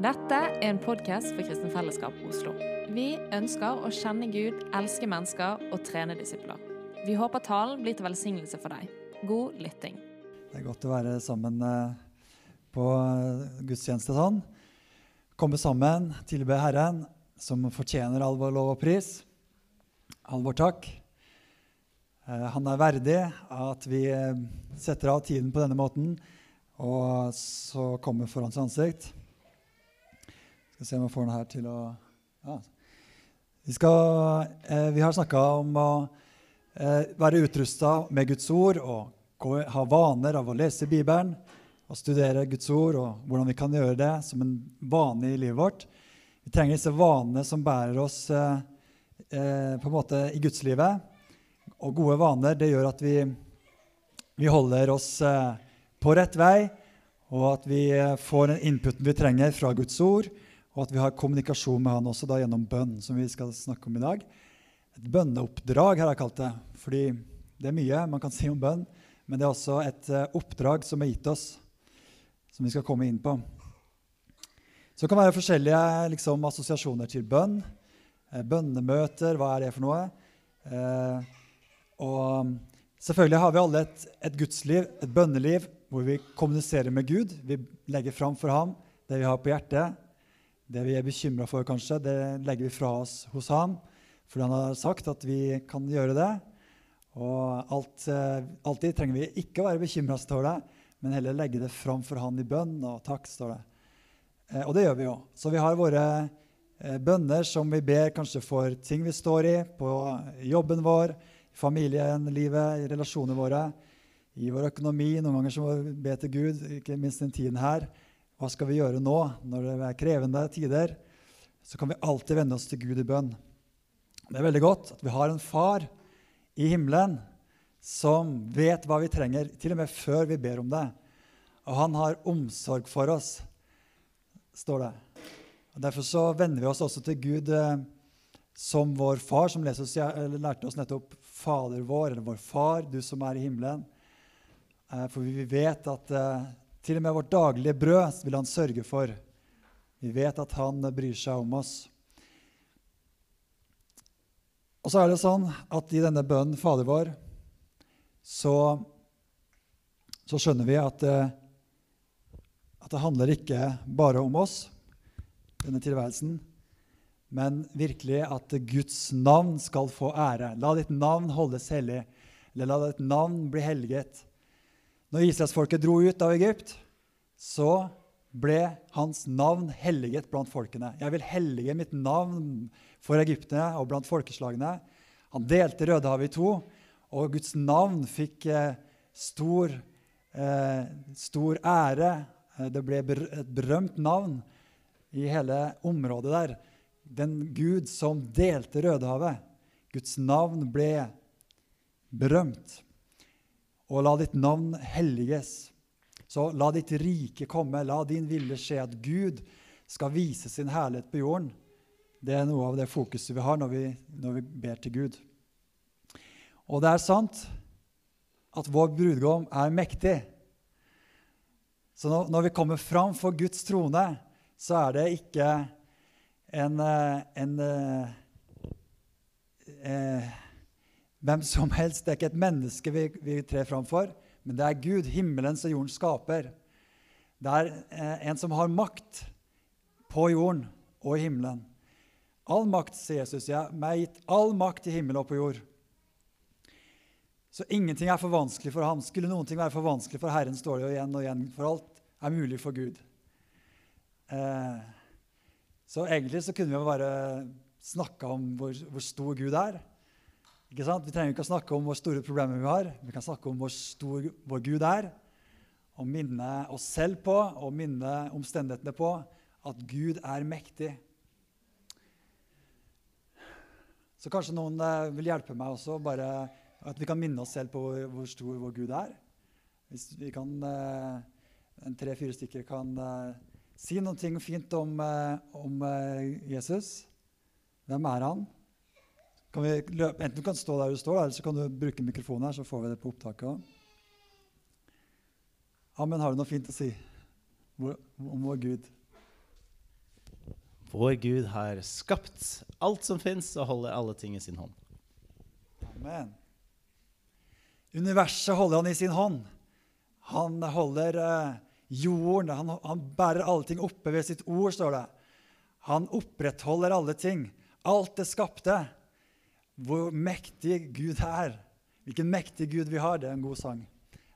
Dette er en podkast for Kristen Fellesskap Oslo. Vi ønsker å kjenne Gud, elske mennesker og trene disipler. Vi håper talen blir til velsignelse for deg. God lytting. Det er godt å være sammen eh, på eh, gudstjeneste sånn. Komme sammen, tilbe Herren, som fortjener all vår lov og pris. All vår takk. Eh, han er verdig at vi setter av tiden på denne måten og så kommer foran hans ansikt. Skal se om jeg får den her til å ja. Vi, skal, eh, vi har snakka om å eh, være utrusta med Guds ord og ha vaner av å lese Bibelen og studere Guds ord, og hvordan vi kan gjøre det som en vane i livet vårt. Vi trenger disse vanene som bærer oss eh, eh på en måte i gudslivet. Og gode vaner det gjør at vi, vi holder oss eh, på rett vei, og at vi eh, får den inputen vi trenger fra Guds ord, og at vi har kommunikasjon med Han også da gjennom bønn, som vi skal snakke om i dag. Et bønneoppdrag har jeg kalt det, fordi det er mye man kan si om bønn, men det er også et eh, oppdrag som er gitt oss, som vi skal komme inn på. Så det kan være forskjellige liksom, assosiasjoner til bønn. Eh, bønnemøter, hva er det for noe? Eh, og selvfølgelig har vi alle et, et gudsliv, et bønneliv, hvor vi kommuniserer med Gud. Vi legger fram for ham det vi har på hjertet. Det vi er bekymra for, kanskje, det legger vi fra oss hos ham. For han har sagt at vi kan gjøre det. Og alt, eh, alltid trenger vi ikke å være bekymra, står det, men heller legge det fram for han i bønn og takk, står det. Eh, og det gjør vi jo. Så vi har våre eh, bønner som vi ber kanskje for ting vi står i, på jobben vår, familien, livet, i relasjonene våre i vår økonomi. Noen ganger så må vi be til Gud, ikke minst den tiden her. Hva skal vi gjøre nå, når det er krevende tider? Så kan vi alltid vende oss til Gud i bønn. Det er veldig godt at vi har en far i himmelen som vet hva vi trenger, til og med før vi ber om det. Og han har omsorg for oss, står det. Og Derfor så vender vi oss også til Gud eh, som vår far, som oss, lærte oss nettopp Fader vår, eller vår Far, du som er i himmelen. Eh, for vi vet at eh, til og med vårt daglige brød vil han sørge for. Vi vet at han bryr seg om oss. Og så er det sånn at i denne bønnen, Fader vår, så, så skjønner vi at, eh, at, det handler ikke bare om oss, denne tilværelsen, men virkelig at Guds navn skal få ære. La ditt navn holdes hellig, eller la ditt navn bli helliget. Når israelsfolket dro ut av Egypt, så ble hans navn helliget blant folkene. Jeg vil hellige mitt navn for egypterne og blant folkeslagene. Han delte Rødehavet i to, og Guds navn fikk eh, stor, eh, stor ære. Eh, det ble et berømt navn i hele området der. Den Gud som delte Rødehavet. Guds navn ble berømt og la ditt navn helliges. Så la ditt rike komme, la din ville skje, at Gud skal vise sin herlighet på jorden. Det er noe av det fokuset vi har når vi, når vi ber til Gud. Og det er sant at vår brudgom er mektig. Så når, når vi kommer fram for Guds trone, så er det ikke en, eh, en, en eh, eh hvem som helst. Det er ikke et menneske vi, vi trer fram for, men det er Gud, himmelens og jordens skaper. Det er eh, en som har makt på jorden og i himmelen. All makt, sier Jesus, jeg ja, meg gitt all makt i himmel og på jord. Så ingenting er for vanskelig for ham. Skulle noen ting være for vanskelig for Herren, står det jo igjen og igjen, for alt er mulig for Gud. Eh, så egentlig så kunne vi bare snakka om hvor, hvor stor Gud er. Ikke sant? Vi trenger ikke å snakke om hvor store problemer vi har. Vi kan snakke om hvor stor vår Gud er, og minne oss selv på og minne omstendighetene på at Gud er mektig. Så kanskje noen eh, vil hjelpe meg også, bare at vi kan minne oss selv på hvor, hvor stor vår Gud er. Hvis vi kan, eh, en tre-fire stykker kan eh, si noe fint om, om Jesus. Hvem er han? Kan vi løpe, enten du kan stå der du står, eller så kan du bruke mikrofonen her, så får vi det på opptaket òg. Amen. Har du noe fint å si om vår Gud? Vår Gud har skapt alt som fins, og holder alle ting i sin hånd. Amen. Universet holder han i sin hånd. Han holder eh, jorden, han, han bærer alle ting oppe ved sitt ord, står det. Han opprettholder alle ting. Alt det skapte. Hvor mektig Gud er. Hvilken mektig Gud vi har. Det er en god sang.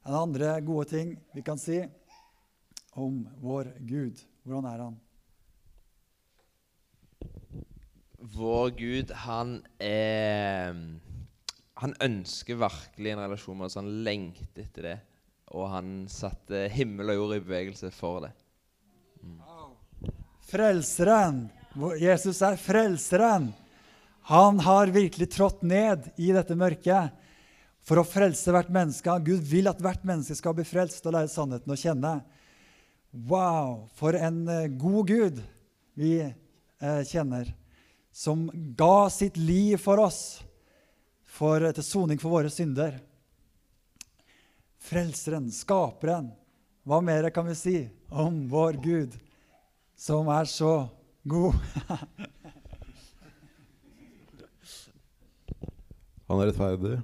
En andre gode ting vi kan si om vår Gud. Hvordan er han? Vår Gud, han er Han ønsker virkelig en relasjon med oss. Han lengter etter det. Og han satte himmel og jord i bevegelse for det. Frelseren. Jesus er frelseren. Han har virkelig trådt ned i dette mørket for å frelse hvert menneske. Gud vil at hvert menneske skal bli frelst og lære sannheten å kjenne. Wow, for en eh, god Gud vi eh, kjenner, som ga sitt liv for oss for, til soning for våre synder. Frelseren, skaperen. Hva mer kan vi si om vår Gud, som er så god? Han er rettferdig.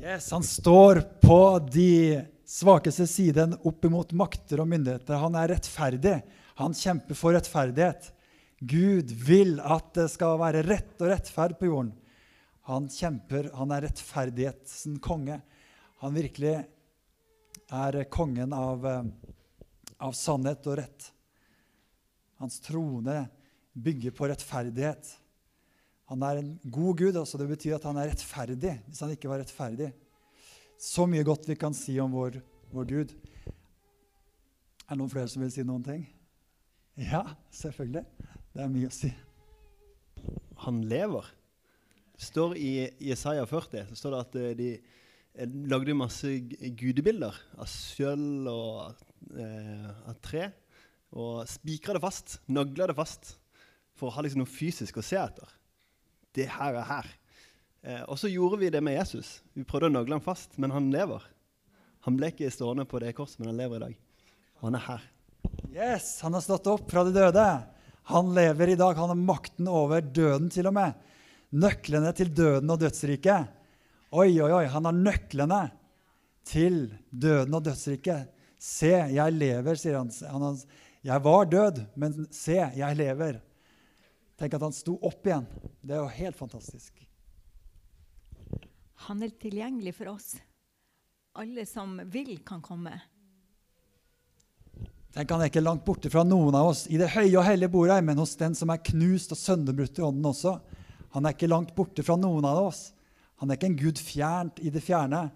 Yes, Han står på de svakeste siden opp imot makter og myndigheter. Han er rettferdig. Han kjemper for rettferdighet. Gud vil at det skal være rett og rettferd på jorden. Han kjemper, han er rettferdighetens konge. Han virkelig er kongen av, eh, av sannhet og rett. Hans trone bygger på rettferdighet. Han er en god gud, altså det betyr at han er rettferdig hvis han ikke var rettferdig. Så mye godt vi kan si om vår, vår Gud. Er det noen flere som vil si noen ting? Ja, selvfølgelig. Det er mye å si. han lever. Det står i Jesaja 40 så står det at eh, de eh, lagde masse gudebilder av sølv og eh, av tre. Og spikra det fast, nagla det fast, for å ha liksom noe fysisk å se etter. Det her er her. Eh, og så gjorde vi det med Jesus. Vi prøvde å nagle ham fast, men han lever. Han ble ikke stående på det korset, men han lever i dag. Og han er her. Yes, han har stått opp fra de døde. Han lever i dag. Han har makten over døden til og med. Nøklene til døden og dødsriket. Oi, oi, oi. Han har nøklene til døden og dødsriket. Se, jeg lever, sier han. han har, jeg var død, men se, jeg lever. Tenk at han sto opp igjen. Det er jo helt fantastisk. Han er tilgjengelig for oss. Alle som vil, kan komme. Tenk han er ikke langt borte fra noen av oss. I det høye og hellige bor jeg, men hos den som er knust og sønderbrutt i ånden også. Han er ikke langt borte fra noen av oss. Han er ikke en gud fjernt i det fjerne,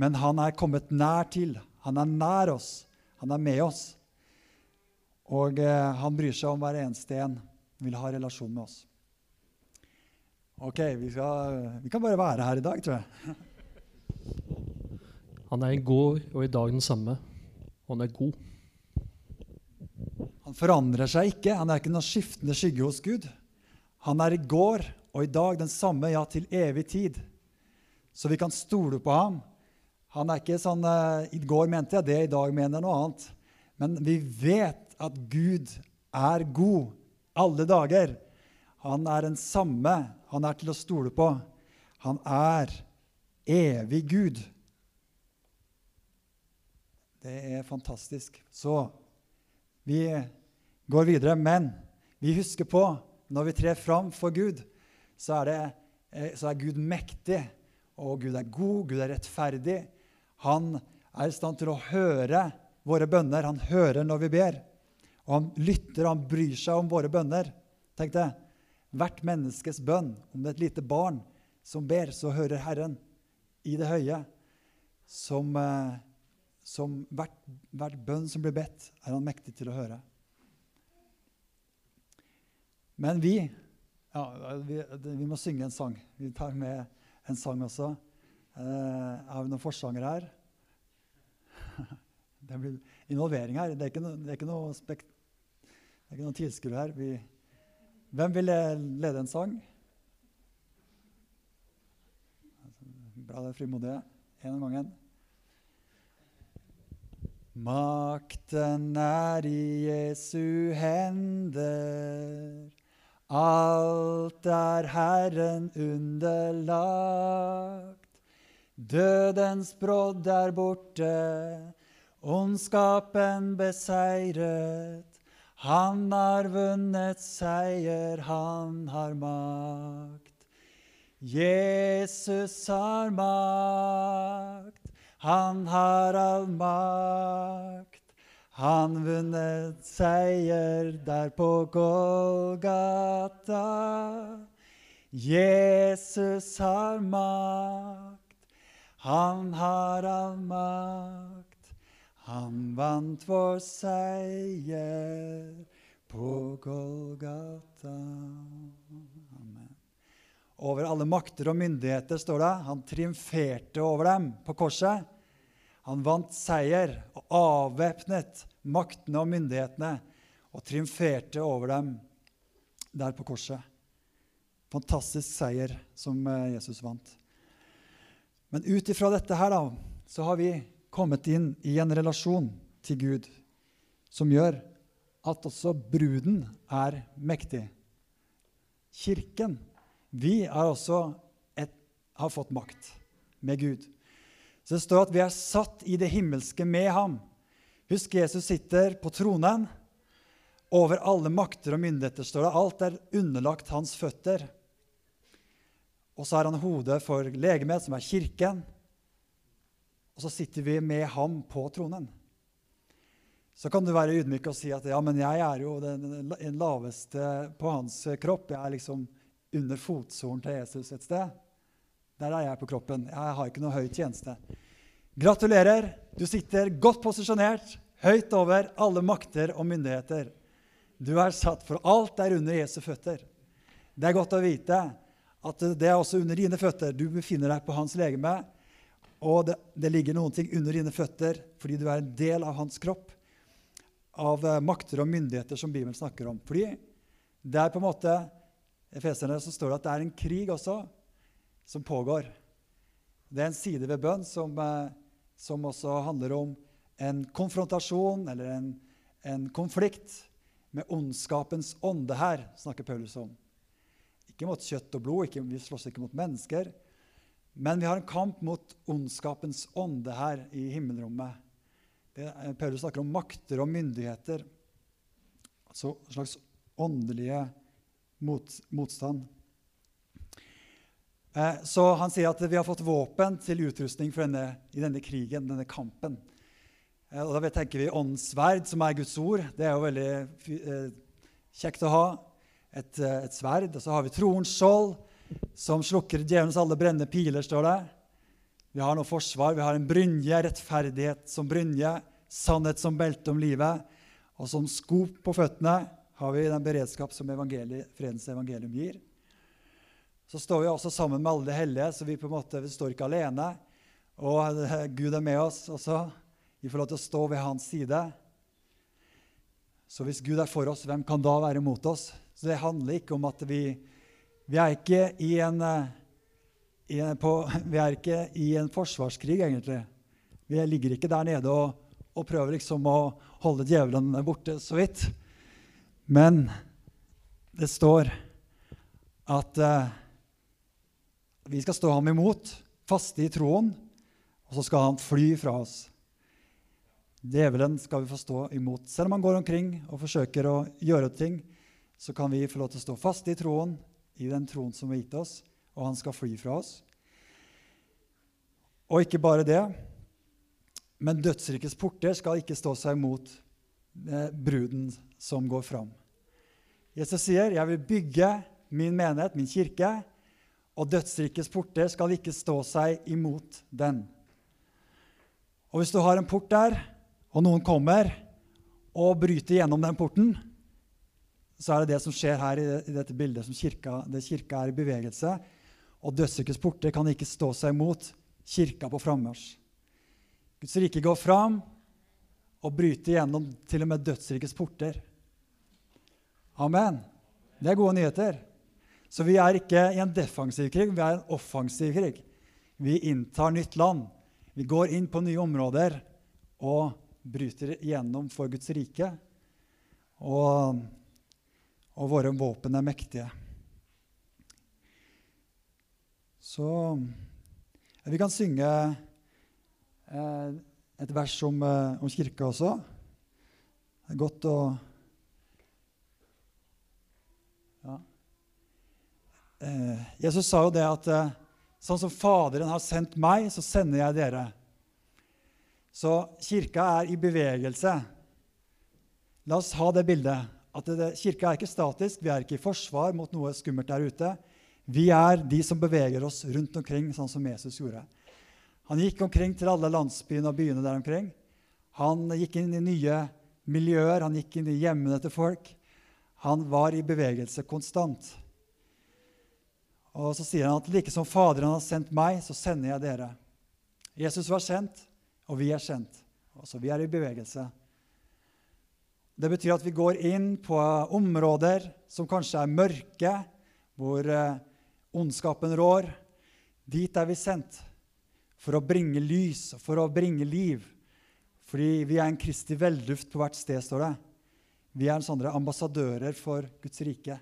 men han er kommet nær til. Han er nær oss. Han er med oss. Og eh, han bryr seg om hver eneste en. Vil ha relasjon med oss. Ok, vi, skal, vi kan bare være her i dag, tror jeg. Han er i går og i dag den samme. Og han er god. Han forandrer seg ikke. Han er ikke noen skiftende skygge hos Gud. Han er i går og i dag den samme, ja, til evig tid. Så vi kan stole på ham. Han er ikke sånn eh, I går mente jeg det, i dag mener jeg noe annet. Men vi vet at Gud er god alle dager. Han er den samme. Han er til å stole på. Han er evig Gud. Det er fantastisk. Så vi går videre, men vi husker på når vi trer fram for Gud, så er, det, eh, så er Gud mektig, og Gud er god, Gud er rettferdig. Han er i stand til å høre våre bønner. Han hører når vi ber. Og han lytter, han bryr seg om våre bønner. Tenk det. Hvert menneskes bønn, om det er et lite barn som ber, så hører Herren i det høye. Som, eh, som hvert, hvert bønn som blir bedt, er han mektig til å høre. Men vi ja, vi, vi må synge en sang. Vi tar med en sang også. Eh, har vi noen forsangere her? Det blir involvering her. Det er ikke noe, det er ikke noe, spek, det er ikke noen tilskuere her. Vi, hvem vil lede en sang? Bra, det er frimodige. En om gangen. Makten er i Jesu hender. Alt er Herren underlagt. Dødens brodd er borte, ondskapen beseiret. Han har vunnet seier, han har makt. Jesus har makt, han har all makt. Han vunnet seier der på Golgata. Jesus har makt, han har all makt. Han vant vår seier på Golgata. Amen. Over alle makter og myndigheter, står det. Han triumferte over dem på korset. Han vant seier og avvæpnet maktene og myndighetene og triumferte over dem der på korset. Fantastisk seier som eh, Jesus vant. Men ut ifra dette her, da, så har vi kommet inn i en relasjon til Gud som gjør at også bruden er mektig. Kirken, vi er også et, har fått makt med Gud. Så det står at vi er satt i det himmelske med ham. Husk, Jesus sitter på tronen. Over alle makter og myndigheter står det. Alt er underlagt hans føtter. Og så er han hodet for legemet, som er kirken. Og så sitter vi med ham på tronen. Så kan du være ydmyk og si at ja, men jeg er jo den, den laveste på hans kropp. Jeg er liksom under fotsolen til Jesus et sted. Der er jeg på kroppen. Jeg har ikke noe høy tjeneste. Gratulerer. Du sitter godt posisjonert, høyt over alle makter og myndigheter. Du er satt for alt der under Jesu føtter. Det er godt å vite at det er også under dine føtter. Du befinner deg på hans legeme. Og det, det, ligger noen ting under dine føtter fordi du er en del av hans kropp. Av uh, makter og myndigheter som Bibelen snakker om. Fordi det er på en måte Efeserne så står det at det er en krig også som pågår. Det er en side ved bønn som, uh, som også handler om en konfrontasjon eller en, en konflikt med ondskapens ånde her, snakker Paulus om. Ikke mot kjøtt og blod, ikke, vi slåss ikke mot mennesker. Men vi har en kamp mot ondskapens ånde her i himmelrommet. Det, Paulus snakker om makter og myndigheter. Altså en slags åndelige mot, motstand. Eh, så han sier at vi har fått våpen til utrustning denne, i denne krigen, denne kampen. Eh, og Da tenker vi åndens sverd, som er Guds ord. Det er jo veldig eh, kjekt å ha. Et, eh, et sverd. Og så har vi troens skjold som slukker djevelens alle brennende piler, står det. Vi har noe forsvar. Vi har en brynje, rettferdighet som brynje, sannhet som belte om livet. Og som sko på føttene har vi den beredskap som fredens evangelium gir. Så står vi også sammen med alle de hellige, så vi på en måte står ikke alene. Og Gud er med oss også. Vi får lov til å stå ved hans side. Så hvis Gud er for oss, hvem kan da være mot oss? Så det handler ikke om at vi vi er ikke i en, eh, i en, på, ikke i en forsvarskrig, egentlig. Vi ligger ikke der nede og, og prøver liksom å holde djevelen borte så vidt. Men det står at uh, vi skal stå ham imot, faste i troen, og så skal han fly fra oss. Djevelen skal vi få stå imot. Selv om han går omkring og forsøker å gjøre ting, så kan vi få lov til å stå fast i troen, i den troen som er gitt oss, og han skal fly fra oss. Og ikke bare det, men dødsrikets porter skal ikke stå seg mot eh, bruden som går fram. Jesus sier, 'Jeg vil bygge min menighet, min kirke', og dødsrikets porter skal ikke stå seg imot den. Og hvis du har en port der, og noen kommer og bryter gjennom den porten, så er det det som skjer her i, i dette bildet, som kirka, det kirka er i bevegelse. Og dødsrikets porter kan ikke stå seg mot kirka på frammarsj. Guds rike går fram og bryter gjennom til og med dødsrikets porter. Amen. Det er gode nyheter. Så vi er ikke i en defensiv krig, vi er i en offensiv krig. Vi inntar nytt land. Vi går inn på nye områder, og bryter gjennom for Guds rike. Og, og våre våpen er mektige. Så Vi kan synge eh, et vers om, eh, om kirka også. Det er godt å ja. eh, Jesus sa jo det at eh, sånn som Faderen har sendt meg, så sender jeg dere. Så kirka er i bevegelse. La oss ha det bildet. At det, kirka er ikke statisk. Vi er ikke i forsvar mot noe skummelt der ute. Vi er de som beveger oss rundt omkring, sånn som Jesus gjorde. Han gikk omkring til alle landsbyene og byene der omkring. Han gikk inn i nye miljøer, han gikk inn i hjemmene til folk. Han var i bevegelse konstant. Og så sier han at like som Faderen har sendt meg, så sender jeg dere. Jesus var sendt, og vi er sendt. Så vi er i bevegelse. Det betyr at vi går inn på områder som kanskje er mørke, hvor eh, ondskapen rår. Dit er vi sendt for å bringe lys og for å bringe liv. Fordi vi er en Kristi velduft på hvert sted, står det. Vi er en sånne ambassadører for Guds rike.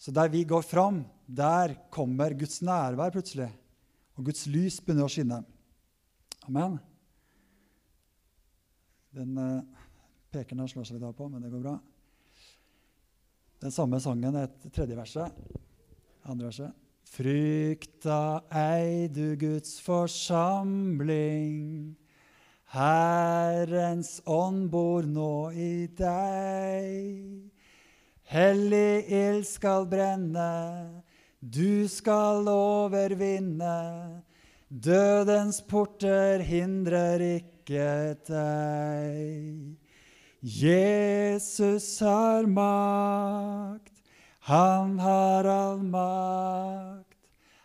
Så der vi går fram, der kommer Guds nærvær plutselig. Og Guds lys begynner å skinne. Amen. Den uh, pekeren slår seg litt av på, men det går bra. Den samme sangen, et tredje verset. Andre verset. Frykta ei du Guds forsamling. Herrens ånd bor nå i deg. Hellig ild skal brenne, du skal overvinne. Dødens porter hindrer ikke deg. Jesus har makt, han har all makt.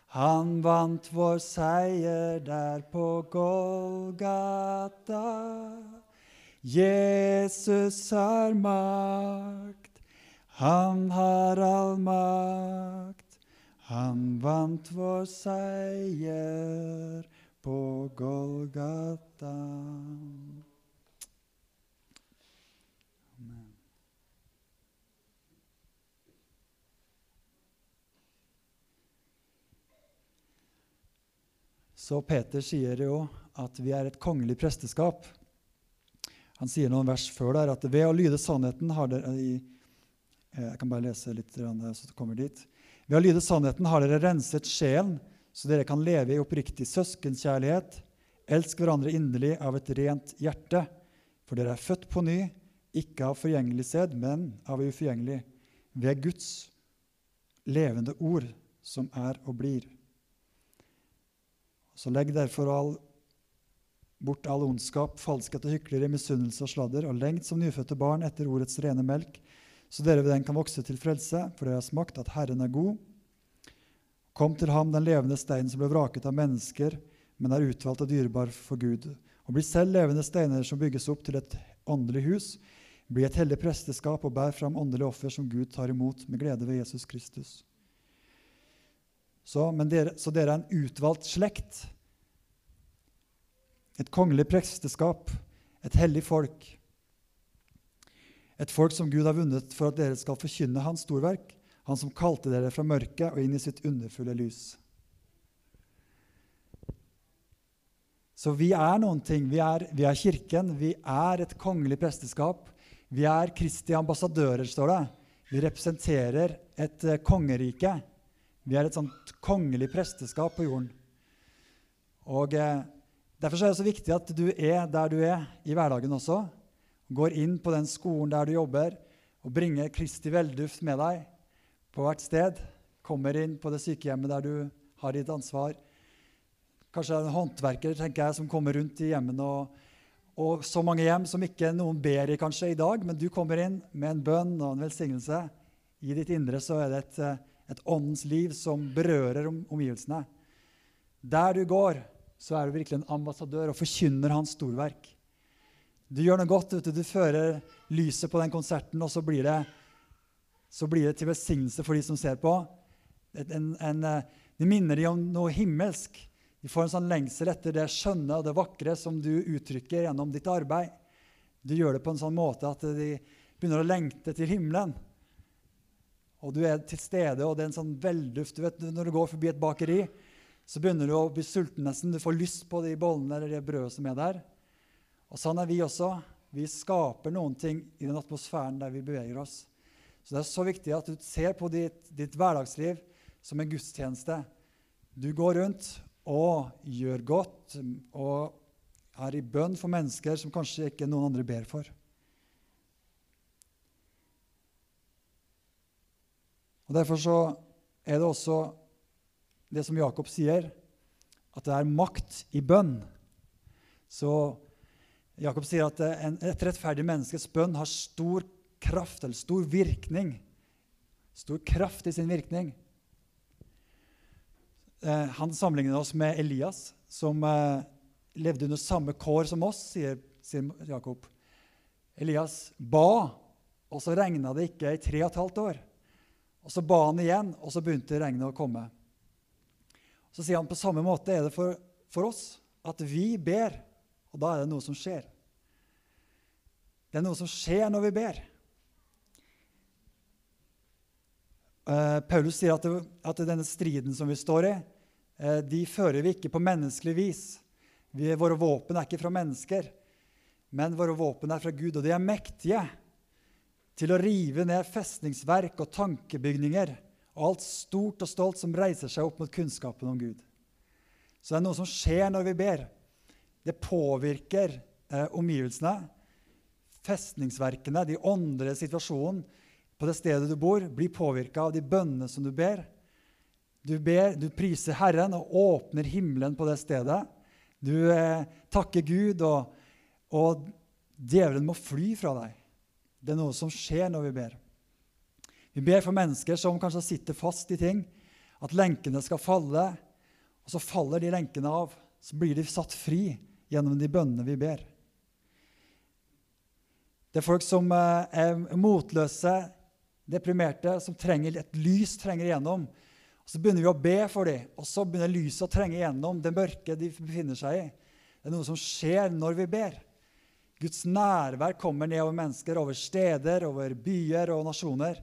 Han vant vår seier der på Golgata. Jesus har makt, han har all makt. Han vant vår seier på Golgata. Så Peter sier jo at vi er et kongelig presteskap. Han sier noen vers før der at ved å lyde sannheten har dere eh, Jeg kan bare lese litt, så det kommer dit. Ved å lyde sannheten har dere renset sjelen, så dere kan leve i oppriktig søskenkjærlighet. Elsk hverandre inderlig av et rent hjerte, for dere er født på ny, ikke av forgjengelig sæd, men av uforgjengelig, ved Guds levende ord, som er og blir. Så legg derfor all, bort all ondskap, falskhet og hykleri, misunnelse og sladder, og lengt som nyfødte barn etter ordets rene melk, så dere ved den kan vokse til frelse, for dere har smakt at Herren er god. Kom til ham, den levende steinen som ble vraket av mennesker, men er utvalgt og dyrebar for Gud. Og bli selv levende steiner som bygges opp til et åndelig hus. Bli et hellig presteskap og bær fram åndelige offer som Gud tar imot med glede ved Jesus Kristus. Så, dere, så dere er en utvalgt slekt. Et kongelig presteskap, et hellig folk. Et folk som Gud har vunnet for at dere skal forkynne Hans storverk, Han som kalte dere fra mørket og inn i sitt underfulle lys. Så vi er noen ting. Vi er, vi er Kirken. Vi er et kongelig presteskap. Vi er Kristi ambassadører, står det. Vi representerer et uh, kongerike. Vi er et sånt kongelig presteskap på jorden. Og eh, Derfor er det så viktig at du er der du er i hverdagen også. Går inn på den skolen der du jobber, og bringer Kristi velduft med deg på hvert sted. Kommer inn på det sykehjemmet der du har ditt ansvar. Kanskje det er en håndverker tenker jeg, som kommer rundt i hjemmene. Og, og, så mange hjem som ikke noen ber i kanskje i dag, men du kommer inn med en bønn og en velsignelse. I ditt indre så er det et, et åndens liv som berører om, omgivelsene. Der du går, så er du virkelig en ambassadør og forkynner hans storverk. Du gjør noe godt. Du, du fører lyset på den konserten, og så blir det, så blir det til besignelse for de som ser på. En, en, det minner de om noe himmelsk. De får en sånn lengsel etter det skjønne og det vakre som du uttrykker gjennom ditt arbeid. Du gjør det på en sånn måte at de begynner å lengte til himmelen. Og du er til stede, og det er en sånn velduft. Du vet, Når du går forbi et bakeri, så begynner du å bli sulten nesten. Du får lyst på de bollene eller det brødet som er der. Og sånn er vi også. Vi skaper noen ting i den atmosfæren der vi beveger oss. Så det er så viktig at du ser på ditt, ditt hverdagsliv som en gudstjeneste. Du går rundt og gjør godt og er i bønn for mennesker som kanskje ikke noen andre ber for. Og Derfor så er det også det som Jakob sier, at det er makt i bønn. Så Jakob sier at et rettferdig menneskes bønn har stor kraft, eller stor virkning. Stor kraft i sin virkning. Eh, han sammenligner oss med Elias, som eh, levde under samme kår som oss, sier, sier Jakob. Elias ba, og så regna det ikke i tre og et halvt år. Og Så ba han igjen, og så begynte regnet å komme. Så sier han på samme måte er det for, for oss at vi ber, og da er det noe som skjer. Det er noe som skjer når vi ber. Uh, Paulus sier at, det, at, denne striden som vi står i, uh, de fører vi ikke på menneskelig vis. Vi, våre våpen er ikke fra mennesker, men våre våpen er fra Gud. Og de er mektige til å rive ned festningsverk og tankebygninger og alt stort og stolt som reiser seg opp mot kunnskapen om Gud. Så det er noe som skjer når vi ber. Det påvirker eh, omgivelsene, festningsverkene, de åndelige situasjonen på det stedet du bor, blir påvirka av de bønnene som du ber. Du ber, du priser Herren og åpner himmelen på det stedet. Du eh, takker Gud, og, og djevelen må fly fra deg. Det er noe som skjer når vi ber. Vi ber for mennesker som kanskje sitter fast i ting, at lenkene skal falle. Og så faller de lenkene av. Så blir de satt fri gjennom de bønnene vi ber. Det er folk som eh, er motløse, deprimerte, som trenger et lys trenger igjennom. Og så begynner vi å be for dem, og så begynner lyset å trenge igjennom det mørket de befinner seg i. Det er noe som skjer når vi ber. Guds nærvær kommer ned over mennesker, over steder, over byer og nasjoner.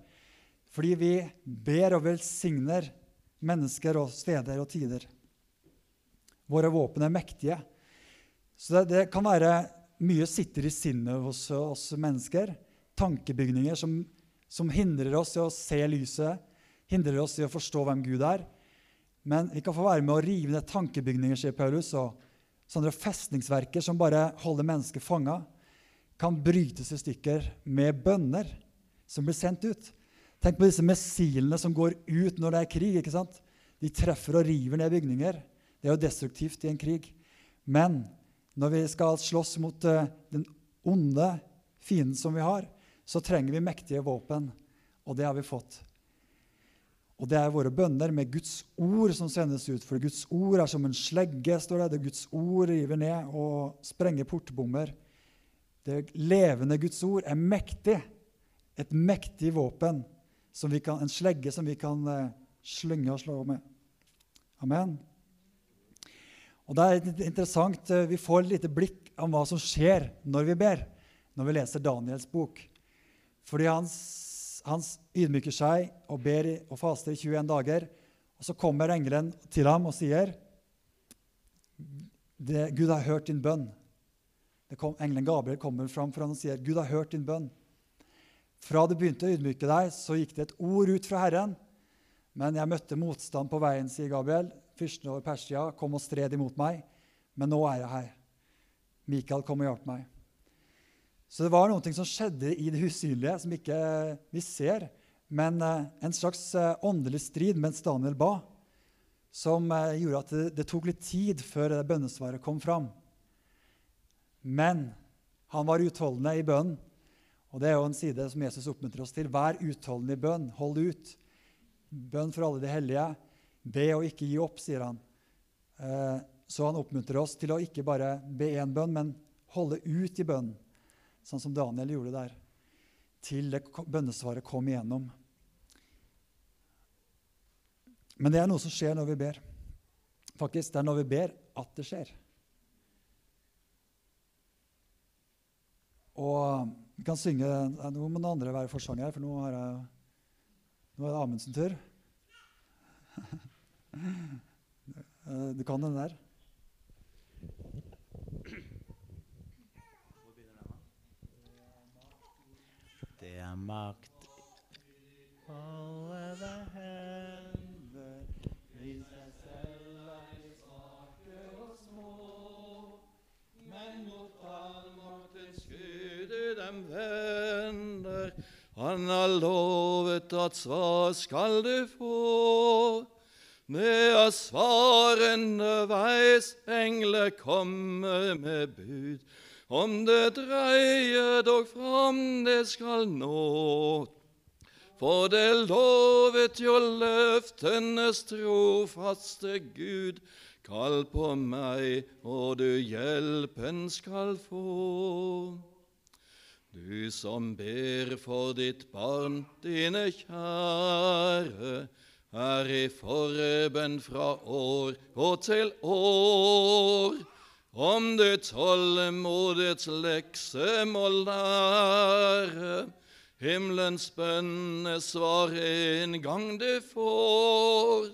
Fordi vi ber og velsigner mennesker og steder og tider. Våre våpen er mektige. Så det, det kan være mye sitter i sinnet hos oss mennesker. Tankebygninger som som hindrer oss i å se lyset, hindrer oss i å forstå hvem Gud er. Men vi kan få være med å rive ned tankebygninger, sier Paulus, og sånne festningsverker som bare holder mennesket fanga, kan brytes i stykker med bønner som blir sendt ut. Tenk på disse missilene som går ut når det er krig. ikke sant? De treffer og river ned bygninger. Det er jo destruktivt i en krig. Men når vi skal slåss mot uh, den onde fienden som vi har, så trenger vi mektige våpen, og det har vi fått. Og det er våre bønner med Guds ord som sendes ut. For Guds ord er som en slegge, står det. det Guds ord river ned og sprenger portbommer. Det levende Guds ord er mektig. Et mektig våpen, kan, en slegge som vi kan uh, slynge og slå med. Amen. Og det er interessant, uh, Vi får et lite blikk om hva som skjer når vi ber, når vi leser Daniels bok. Fordi hans, han ydmyker seg og ber og faster i 21 dager. Og så kommer engelen til ham og sier Gud har hørt din bønn. Kom, engelen Gabriel kommer fram for ham og sier, 'Gud har hørt din bønn.' Fra du begynte å ydmyke deg, så gikk det et ord ut fra Herren. Men jeg møtte motstand på veien, sier Gabriel. Fyrsten over Persia kom og stred imot meg. Men nå er jeg her. Mikael kom og hjalp meg. Så det var noe som skjedde i det usynlige, som ikke vi ser, men eh, en slags eh, åndelig strid mens Daniel ba, som eh, gjorde at det, det tok litt tid før bønnesvaret kom fram. Men han var utholdende i bønnen, og det er jo en side som Jesus oppmuntrer oss til. Vær utholdende i bønn. Hold ut. Bønn for alle de hellige. Be og ikke gi opp, sier han. Så han oppmuntrer oss til å ikke bare be én bønn, men holde ut i bønnen sånn som Daniel gjorde der, til det bønnesvaret kom igjennom. Men det er noe som skjer når vi ber. Faktisk, det er når vi ber, at det skjer. Og vi kan synge Nå må noen andre være forsanger, her, for nå, har jeg, nå er det Amundsen tur. Du kan den der. Det er makt Alle hender vender. Han har lovet at svar skal du få. Med er svarende veis engler kommer med bud. Om det dreier dog fram, det skal nå. For det lovet jo løftenes trofaste Gud. Kall på meg, og du hjelpen skal få. Du som ber for ditt barn, dine kjære, er i forbønn fra år og til år. Om du tålmodets lekse må lære, himmelens bønnesvar en gang du får.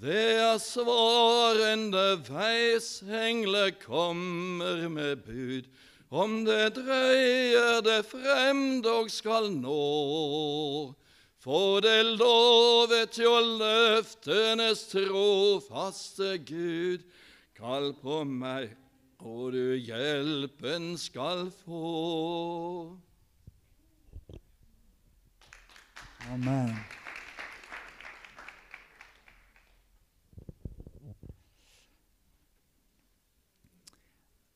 Det er svarende veis engler kommer med bud. Om det dreier det frem dog skal nå. For det lovet jo løftenes trofaste Gud. Kall på meg, og du hjelpen skal få. Amen.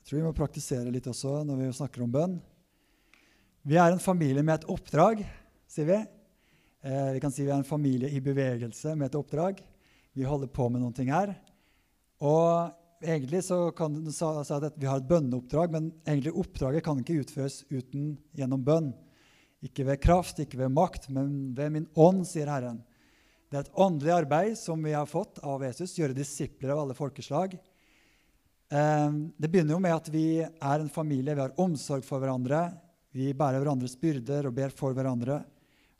Jeg tror vi må praktisere litt også når vi snakker om bønn. Vi er en familie med et oppdrag, sier vi. Eh, vi kan si vi er en familie i bevegelse med et oppdrag. Vi holder på med noen ting her. Og egentlig så kan du si at vi har et bønneoppdrag, men egentlig oppdraget kan ikke utføres uten gjennom bønn. Ikke ved kraft, ikke ved makt, men ved min ånd, sier Herren. Det er et åndelig arbeid som vi har fått av Jesus, gjøre disipler av alle folkeslag. Eh, Det begynner jo med at vi er en familie, vi har omsorg for hverandre. Vi bærer hverandres byrder og ber for hverandre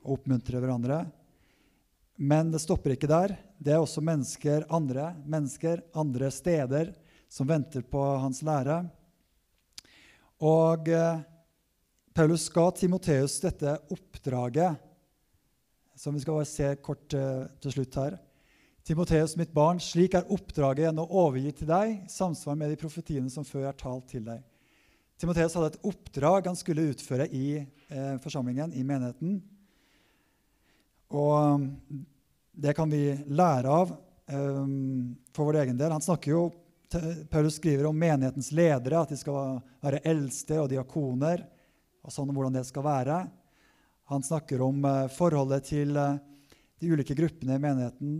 og oppmuntrer hverandre. Men det stopper ikke der. Det er også mennesker, andre mennesker, andre steder, som venter på hans lære. Og eh, Paulus ga Timoteus dette oppdraget, som vi skal se kort eh, til slutt her. Timoteus, mitt barn, slik er oppdraget jeg nå overgir til deg, i samsvar med de profetiene som før er talt til deg. Timoteus hadde et oppdrag han skulle utføre i eh, forsamlingen, i menigheten. Og um, det kan vi lære av um, for vår egen del. Han snakker jo, Paulus skriver om menighetens ledere, at de skal være eldste og diakoner, og sånn hvordan det skal være. Han snakker om uh, forholdet til uh, de ulike gruppene i menigheten.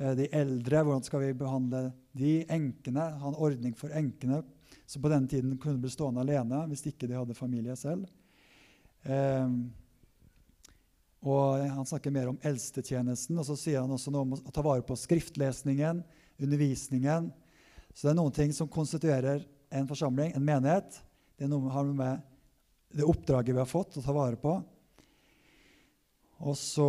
Uh, de eldre, hvordan skal vi behandle de? Enkene, ha en ordning for enkene, som på denne tiden kunne bli stående alene hvis ikke de hadde familie selv. Um, og Han snakker mer om eldstetjenesten, og så sier han også noe om å ta vare på skriftlesningen, undervisningen. Så det er noen ting som konstituerer en forsamling, en menighet. Det er noe har med det oppdraget vi har fått, å ta vare på. Og så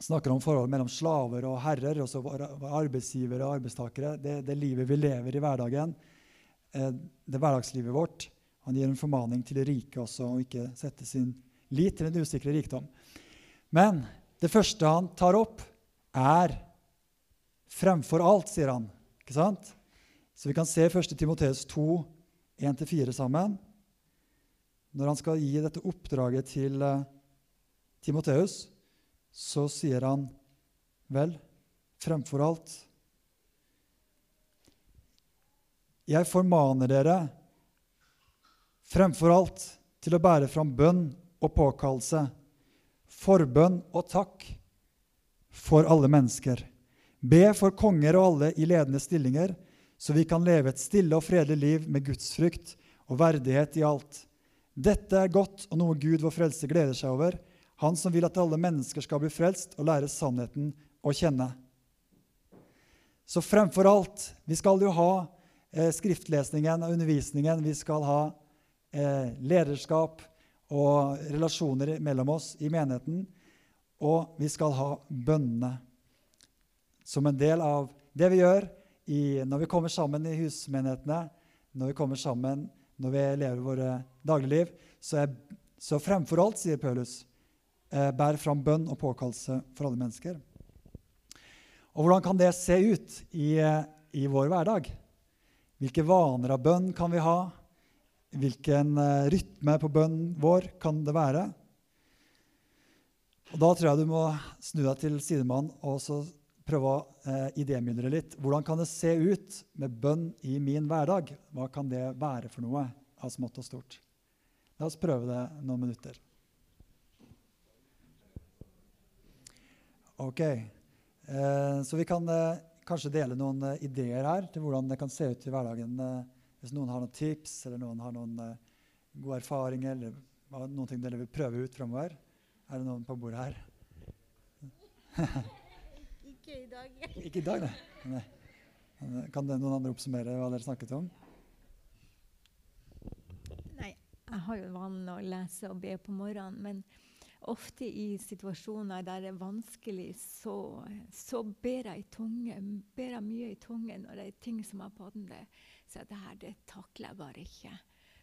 snakker om forholdet mellom slaver og herrer, og så arbeidsgivere og arbeidstakere. Det, det livet vi lever i hverdagen, eh, det hverdagslivet vårt. Han gir en formaning til de rike også, å ikke sette sin lit til en usikre rikdom. Men det første han tar opp, er fremfor alt, sier han. Ikke sant? Så vi kan se 1. Timoteus 2, 1-4 sammen. Når han skal gi dette oppdraget til uh, Timoteus, så sier han vel, fremfor alt Jeg formaner dere fremfor alt til å bære fram bønn og påkallelse, forbønn og takk for alle mennesker. Be for konger og alle i ledende stillinger, så vi kan leve et stille og fredelig liv med gudsfrykt og verdighet i alt. Dette er godt og noe Gud vår frelse gleder seg over, han som vil at alle mennesker skal bli frelst og lære sannheten å kjenne. Så fremfor alt Vi skal jo ha eh, skriftlesningen og undervisningen. Vi skal ha eh, lederskap og relasjoner mellom oss i menigheten. Og vi skal ha bønnene som en del av det vi gjør i, når vi kommer sammen i husmenighetene, når vi kommer sammen når vi lever våre dagligliv. Så, jeg, så fremfor alt, sier Paulus, eh, bærer fram bønn og påkallelse for alle mennesker. Og hvordan kan det se ut i, i vår hverdag? Hvilke vaner av bønn kan vi ha? Hvilken eh, rytme på bønnen vår kan det være? Og Da tror jeg du må snu deg til sidemannen og så prøve å eh, idémyldre litt. Hvordan kan det se ut med bønn i min hverdag? Hva kan det være for noe av smått og stort? La oss prøve det noen minutter. Ok, uh, Så vi kan kanskje dele noen ideer her til hvordan det kan se ut i hverdagen hvis noen har noen tips eller noen har noen gode erfaringer eller noen ting dere vil prøve ut framover. Er det noen på bordet her? Ikke i dag. Ikke i dag, nei. nei. Kan det noen andre oppsummere hva dere snakket om? Nei, jeg har jo vanen å lese og be på morgenen. men ofte i situasjoner der det er vanskelig, så, så ber jeg i tunge, ber jeg mye i tunge når det er ting som er på den. Så det her det takler jeg bare ikke.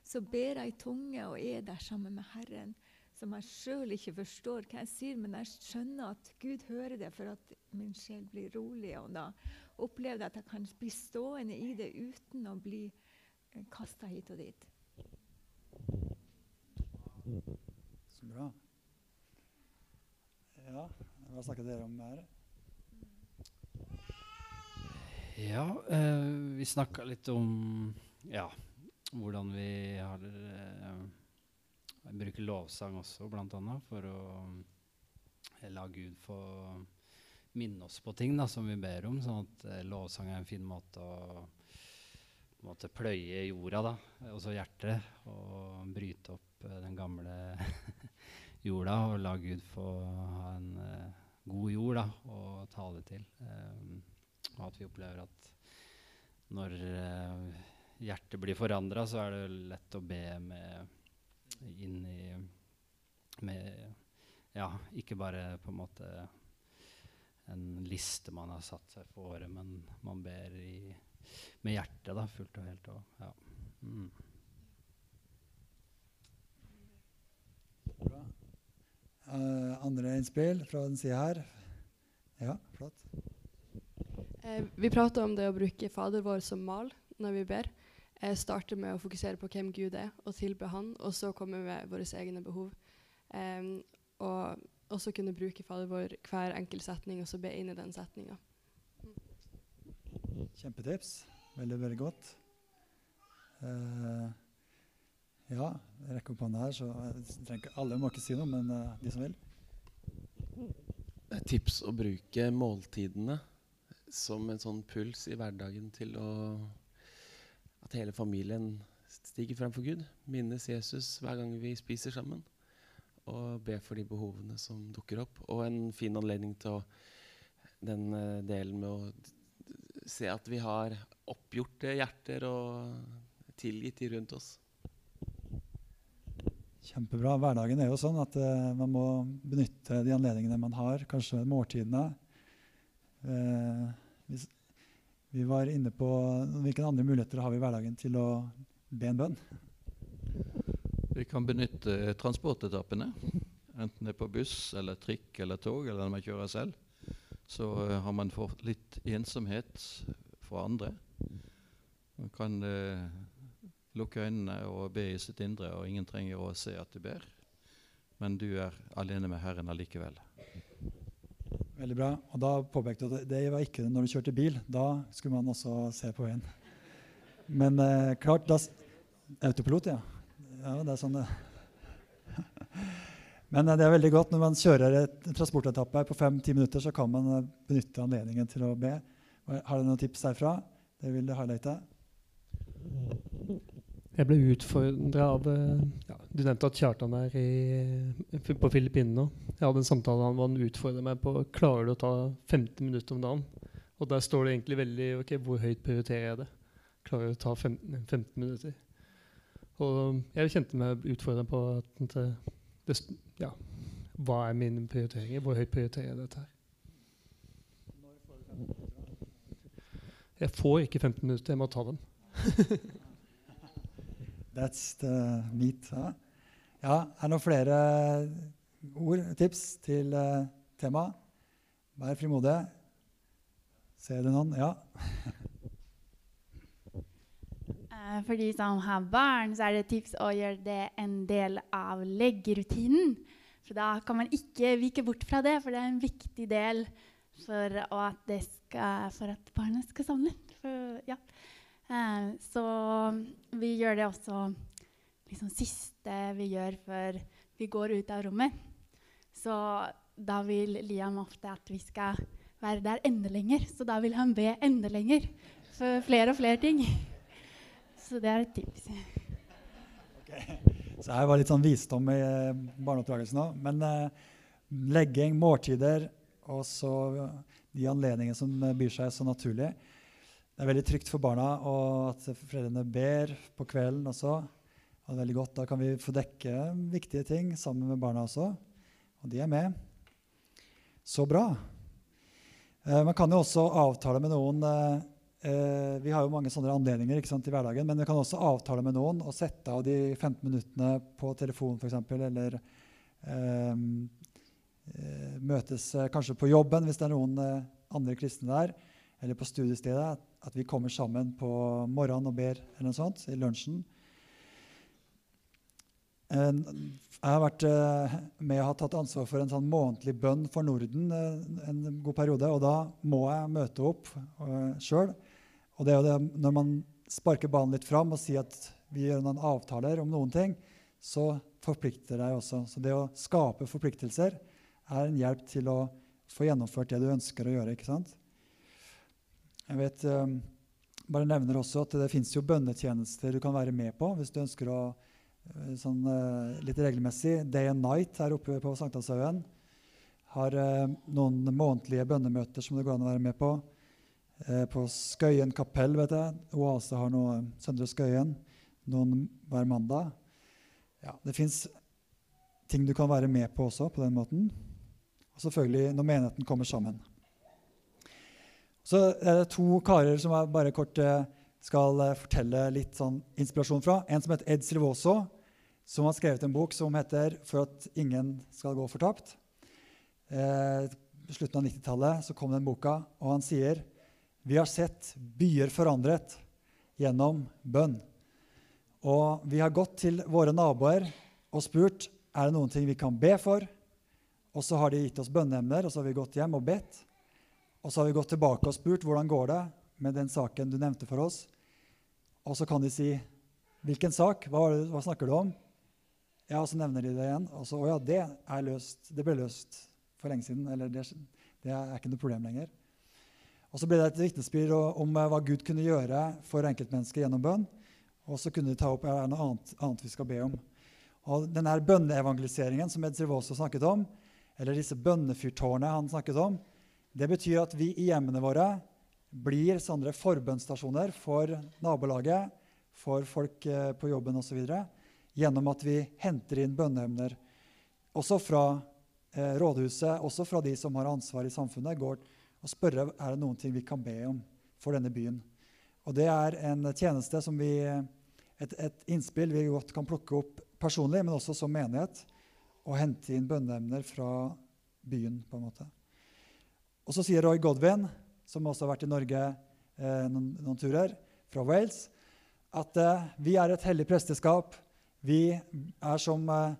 Så ber jeg i tunge og er der sammen med Herren, som jeg sjøl ikke forstår hva jeg sier, men jeg skjønner at Gud hører det for at min sjel blir rolig. Og da opplever jeg at jeg kan bli stående i det uten å bli kasta hit og dit. Så bra. Ja, hva snakker dere om her? Ja, eh, vi snakka litt om ja, hvordan vi har eh, bruker lovsang også, bl.a. for å eh, la Gud få minne oss på ting da, som vi ber om. Sånn at eh, lovsang er en fin måte å måte pløye jorda, da, også hjertet, og bryte opp eh, den gamle jorda og la Gud få ha en uh, god jord da, å tale til. Um, og at vi opplever at når uh, hjertet blir forandra, så er det lett å be med inn i med Ja, ikke bare på en måte en liste man har satt seg for året, men man ber i, med hjertet da, fullt og helt. Og, ja. Mm. Uh, andre innspill fra den sida her? Ja, flott. Eh, vi prater om det å bruke Fader vår som mal når vi ber. Eh, starte med å fokusere på hvem Gud er, og tilbe Han, og så komme med våre egne behov. Eh, og også kunne bruke Fader vår hver enkelt setning, og så be inn i den setninga. Kjempetips. Veldig, veldig godt. Uh, ja, rekker opp hånda her, så trenger alle må ikke si noe, men uh, de som vil. Et tips å bruke måltidene som en sånn puls i hverdagen til å At hele familien stiger frem for Gud. Minnes Jesus hver gang vi spiser sammen. Og be for de behovene som dukker opp. Og en fin anledning til å den uh, delen med å se at vi har oppgjorte hjerter og tilgitt de rundt oss. Kjempebra. Hverdagen er jo sånn at uh, man må benytte de anledningene man har, kanskje måltidene. Uh, hvis, vi, var inne på hvilke andre muligheter har vi i hverdagen til å be en bønn. Vi kan benytte transportetappene, enten det er på buss eller trikk eller tog, eller når man kjører selv. Så uh, har man fått litt ensomhet fra andre. Man kan lukke øynene og be i sitt indre, og ingen trenger å se at du ber. Men du er alene med Herren allikevel. Veldig bra. Og da påpekte du at det var ikke når du kjørte bil. Da skulle man også se på veien. Men eh, klart da, Autopilot, ja. Ja, det er sånn det Men eh, det er veldig godt når man kjører et transportetappe på fem-ti minutter, så kan man eh, benytte anledningen til å be. Har du noen tips derfra? Det vil du highlighte? Jeg ble utfordra av eh, ja, Du nevnte at Kjartan er i, på Filippinene. Jeg hadde en samtale han var utfordra meg på klarer du å ta 15 minutter om dagen Og der står det egentlig veldig ok, hvor høyt prioriterer jeg det. Klarer du å ta 15, 15 minutter. Og jeg kjente meg utfordra på at det, det, ja, hva er mine prioriteringer? Hvor høyt prioriterer jeg dette her? Jeg får ikke 15 minutter, jeg må ta dem. That's the meat. Ja. ja, er det noen flere ord, tips til uh, temaet? Vær frimodige. Ser du noen? Ja. Eh, for de som har barn, så er det tips å gjøre det en del av leggerutinen. For da kan man ikke vike bort fra det, for det er en viktig del for at, skal, for at barnet skal sovne. For, ja. Eh, så vi gjør det også liksom siste vi gjør før vi går ut av rommet. Så da vil Liam ofte at vi skal være der enda lenger. Så da vil han be enda lenger for flere og flere ting. Så det er et tips. Okay. Så her var litt sånn visdom i eh, barneoppdragelsen òg. Men eh, legging, måltider og så de anledningene som byr seg så naturlig. Det er veldig trygt for barna og at foreldrene ber på kvelden også. Og det er veldig godt. Da kan vi få dekke viktige ting sammen med barna også. Og de er med. Så bra. Eh, man kan jo også avtale med noen eh, Eh, vi har jo mange sånne anledninger sant, i hverdagen, men vi kan også avtale med noen og sette av de 15 minuttene på telefon f.eks. Eller ehm, eh, møtes eh, kanskje på jobben hvis det er noen eh, andre kristne der. Eller på studiestedet. At vi kommer sammen på morgenen og ber eller noe sånt, i lunsjen. Jeg har vært eh, med og har tatt ansvar for en sånn månedlig bønn for Norden eh, en god periode. Og da må jeg møte opp sjøl. Og det er jo det, når man sparker banen litt fram og sier at vi gjør noen avtaler om noen ting, så forplikter deg også. Så det å skape forpliktelser er en hjelp til å få gjennomført det du ønsker å gjøre. ikke sant? Jeg vet, um, bare nevner også at Det fins bønnetjenester du kan være med på hvis du ønsker å uh, sånn, uh, litt regelmessig. Day and Night her oppe på Sankthanshaugen har uh, noen månedlige bønnemøter som det går an å være med på. Eh, på Skøyen kapell, vet jeg. Oase har noe Søndre Skøyen noen hver mandag. Ja, det fins ting du kan være med på også på den måten. Og selvfølgelig når menigheten kommer sammen. Så er det to karer som jeg bare kort eh, skal eh, fortelle litt sånn inspirasjon fra. En som heter Ed Silvoso, som har skrevet en bok som heter 'For at ingen skal gå fortapt'. Eh, slutten av 90-tallet kom den boka, og han sier vi har sett byer forandret gjennom bønn. Og vi har gått til våre naboer og spurt er det noen ting vi kan be for. Og så har de gitt oss bønneemner, og så har vi gått hjem og bedt. Og så har vi gått tilbake og spurt hvordan går det med den saken du nevnte for oss. Og så kan de si hvilken sak? Hva, det, hva snakker du om? Ja, og så nevner de det igjen. Og så å ja, det er løst. Det ble løst for lenge siden. Eller det, det er ikke noe problem lenger. Og Så ble det et vitnesbyrd om eh, hva Gud kunne gjøre for enkeltmennesker gjennom bønn. Og så kunne de ta opp er det noe annet, annet, vi skal be om. Og denne Bønneevangeliseringen som Ed Silvoso snakket om, eller disse bønnefyrtårnene han snakket om, det betyr at vi i hjemmene våre blir sånne forbønnsstasjoner for nabolaget, for folk eh, på jobben osv. Gjennom at vi henter inn bønneemner. Også fra eh, rådhuset, også fra de som har ansvar i samfunnet. går og spørre er det noen ting vi kan be om for denne byen. Og Det er en tjeneste som vi, et, et innspill vi godt kan plukke opp personlig, men også som menighet, og hente inn bønneemner fra byen. på en måte. Og Så sier Roy Godwin, som også har vært i Norge eh, noen, noen, turer, fra Wales, at eh, vi er et hellig presteskap. Vi er som, eh,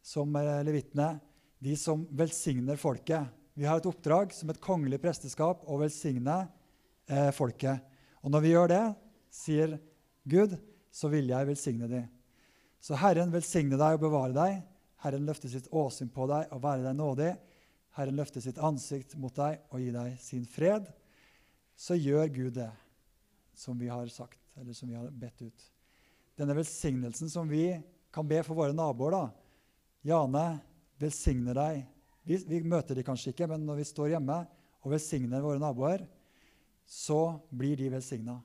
som eh, levitene, de som velsigner folket. Vi har et oppdrag som et kongelig presteskap å velsigne eh, folket. Og når vi gjør det, sier Gud, så vil jeg velsigne dem. Så Herren velsigne deg og bevare deg. Herren løfter sitt åsyn på deg og være deg nådig. Herren løfter sitt ansikt mot deg og gir deg sin fred. Så gjør Gud det som vi har sagt, eller som vi har bedt ut. Denne velsignelsen som vi kan be for våre naboer, da. Jane velsigner deg vi, vi, møter de kanskje ikke, men når vi står hjemme og velsigner våre naboer, så blir de velsigna.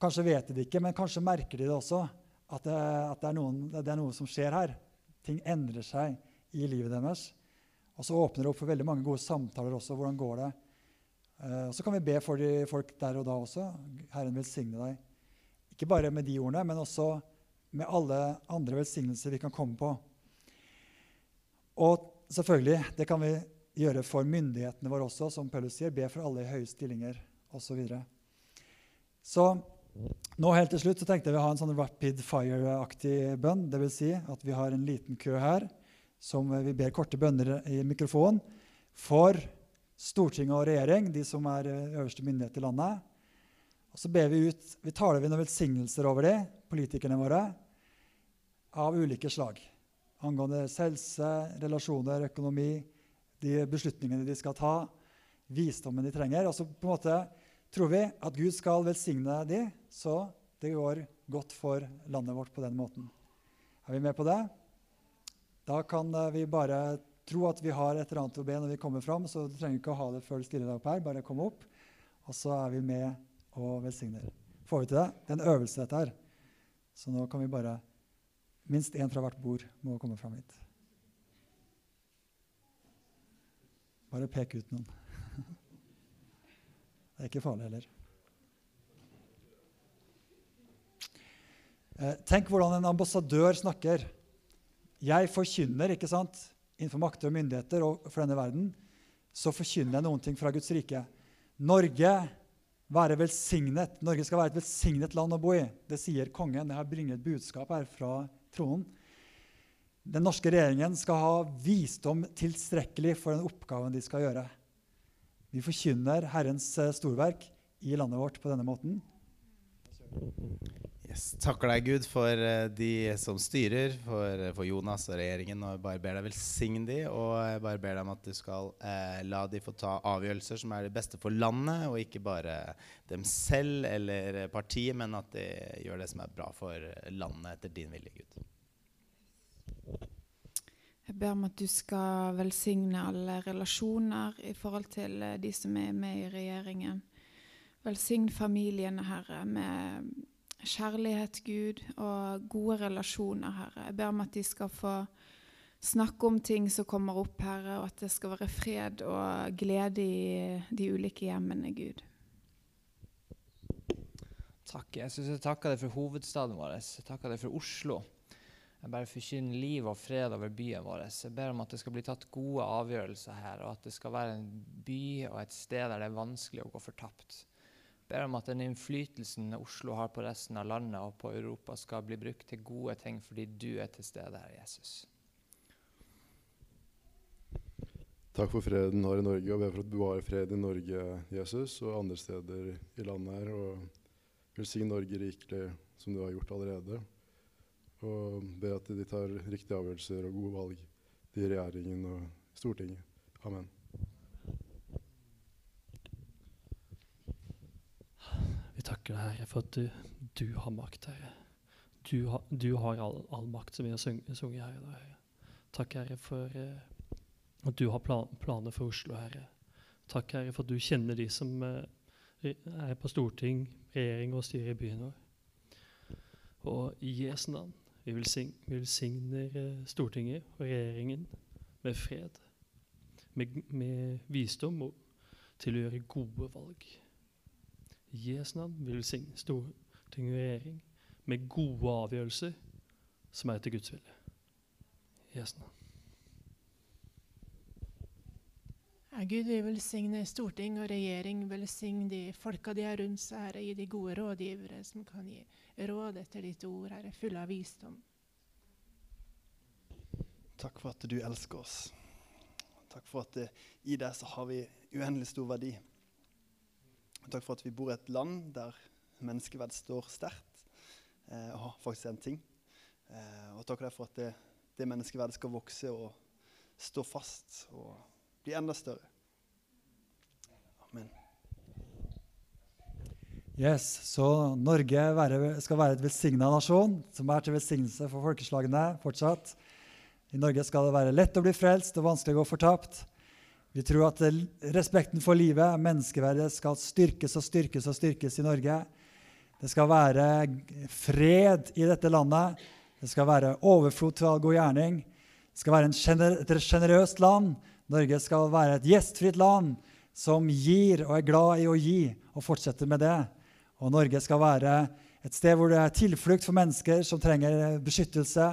Kanskje vet de det ikke, men kanskje merker de det også. At det, at det, er, noen, det er noe som skjer her. Ting endrer seg i livet deres. Og så åpner det opp for veldig mange gode samtaler også. Hvordan går det? Uh, og Så kan vi be for de folk der og da også. Herren velsigne deg. Ikke bare med de ordene, men også med alle andre velsignelser vi kan komme på. Og selvfølgelig, det kan vi gjøre for myndighetene våre også, som Paulus sier. Be for alle i høye stillinger osv. Så, videre. så nå helt til slutt så tenkte jeg vi ha en sånn rapid fire-aktig bønn. Dvs. Si at vi har en liten kø her som vi ber korte bønner i mikrofonen for Stortinget og regjering, de som er eh, øverste myndighet i landet. Og så ber vi ut, vi taler vi noen velsignelser over de, politikerne våre, av ulike slag. Angående helse, relasjoner, økonomi, de beslutningene de skal ta, visdommen de trenger. Og så på en måte tror vi at Gud skal velsigne de, så det går godt for landet vårt på den måten. Er vi med på det? Da kan eh, vi bare tro at vi har et eller annet å be når vi kommer fram, så du trenger ikke å ha det før du stiller deg opp her. Bare kom opp, og så er vi med og velsigner. Får vi til det? Det er en øvelse, dette her. Så nå kan vi bare Minst én fra hvert bord må komme fram hit. Bare pek ut noen. Det er ikke farlig heller. Eh, tenk hvordan en ambassadør snakker. Jeg forkynner ikke sant? innenfor makter og myndigheter og for denne verden. Så forkynner jeg noen ting fra Guds rike. Norge være velsignet. Norge skal være et velsignet land å bo i. Det sier kongen. Jeg bringet et budskap her fra tronen. Den norske regjeringen skal ha visdom tilstrekkelig for den oppgaven de skal gjøre. Vi forkynner Herrens eh, storverk i landet vårt på denne måten. Yes. Takker deg, Gud, for uh, de som styrer, for, uh, for, Jonas og regjeringen. og bare ber deg velsigne de, og bare ber deg om at du skal eh, la de få ta avgjørelser som er det beste for landet, og ikke bare dem selv eller partiet, men at de gjør det som er bra for landet etter din vilje, Gud. Jeg ber om at du skal velsigne alle relasjoner i forhold til de som er med i regjeringen. Velsign familiene, Herre, med kjærlighet, Gud, og gode relasjoner, Herre. Jeg ber om at de skal få snakke om ting som kommer opp, Herre, og at det skal være fred og glede i de ulike hjemmene, Gud. Takk. Jeg synes jeg takker deg for hovedstaden vår. Jeg takker deg for Oslo. Jeg bare forkynner liv og fred over byen vår. Jeg ber om at det skal bli tatt gode avgjørelser her, og at det skal være en by og et sted der det er vanskelig å gå fortapt ber om at den innflytelsen Oslo har på resten av landet og på Europa, skal bli brukt til gode ting fordi du er til stede her, Jesus. Takk for freden her i Norge, og ber for å bevare fred i Norge, Jesus, og andre steder i landet her. Og velsign Norge rikelig, som du har gjort allerede. Og ber at de tar riktige avgjørelser og gode valg i regjeringen og Stortinget. Amen. Vi takker deg, Herre, for at du, du har makt, Herre. Du, ha, du har all, all, makt, som vi har sunget her i dag. Takk, Herre, for uh, at du har plan, planer for Oslo, Herre. Takk, Herre, for at du kjenner de som uh, er på storting, regjering og styrer i byen vår. Og i Jesu navn vi velsigner uh, Stortinget og regjeringen med fred, med, med visdom og til å gjøre gode valg. I Jesu navn vil velsigne storting og regjering med gode avgjørelser som er etter Guds vilje. I Jesu navn. Ja, Gud vil velsigne storting og regjering, velsigne de folka de har rundt seg, Herre, gi de gode rådgivere som kan gi råd etter ditt ord, Herre, fulle av visdom. Takk for at du elsker oss. Takk for at uh, i deg så har vi uendelig stor verdi. Takk for at vi bor i et land der menneskeverd står sterkt eh, og faktisk en ting. Eh, og takk for at det, det menneskeverdet skal vokse og stå fast og bli enda større. Amen. Yes, Så Norge være, skal være et velsigna nasjon, som er til velsignelse for folkeslagene fortsatt. I Norge skal det være lett å bli frelst og vanskelig å gå fortapt. Vi tror at eh, respekten for livet, menneskeverdet, skal styrkes og styrkes og styrkes i Norge. Det skal være fred i dette landet. Det skal være overflod til all god gjerning. Det skal være et sjenerøst land. Norge skal være et gjestfritt land som gir og er glad i å gi, og fortsetter med det. Og Norge skal være et sted hvor det er tilflukt for mennesker som trenger beskyttelse.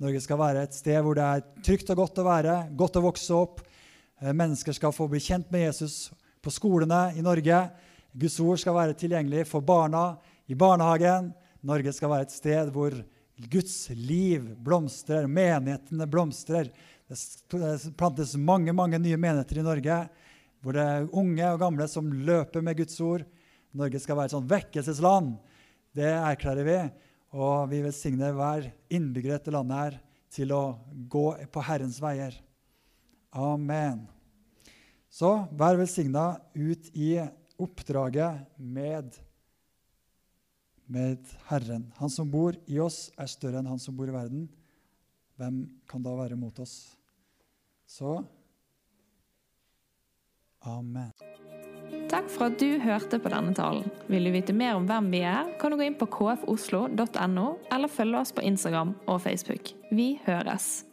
Norge skal være et sted hvor det er trygt og godt å være, godt å vokse opp. Eh, mennesker skal få bli kjent med Jesus på skolene i Norge. Guds ord skal være tilgjengelig for barna i barnehagen. Norge skal være et sted hvor Guds liv blomstrer, menighetene blomstrer. Det plantes mange mange nye menigheter i Norge, hvor det er unge og gamle som løper med Guds ord. Norge skal være et sånt vekkelsesland. Det erklærer vi. Og vi velsigner hver innbygger i dette landet her til å gå på Herrens veier. Amen. Så vær velsigna ut i oppdraget med, med Herren. Han som bor i oss, er større enn han som bor i verden. Hvem kan da være mot oss? Så Amen. Takk for at du hørte på denne talen. Vil du vite mer om hvem vi er, kan du gå inn på kfoslo.no, eller følge oss på Instagram og Facebook. Vi høres!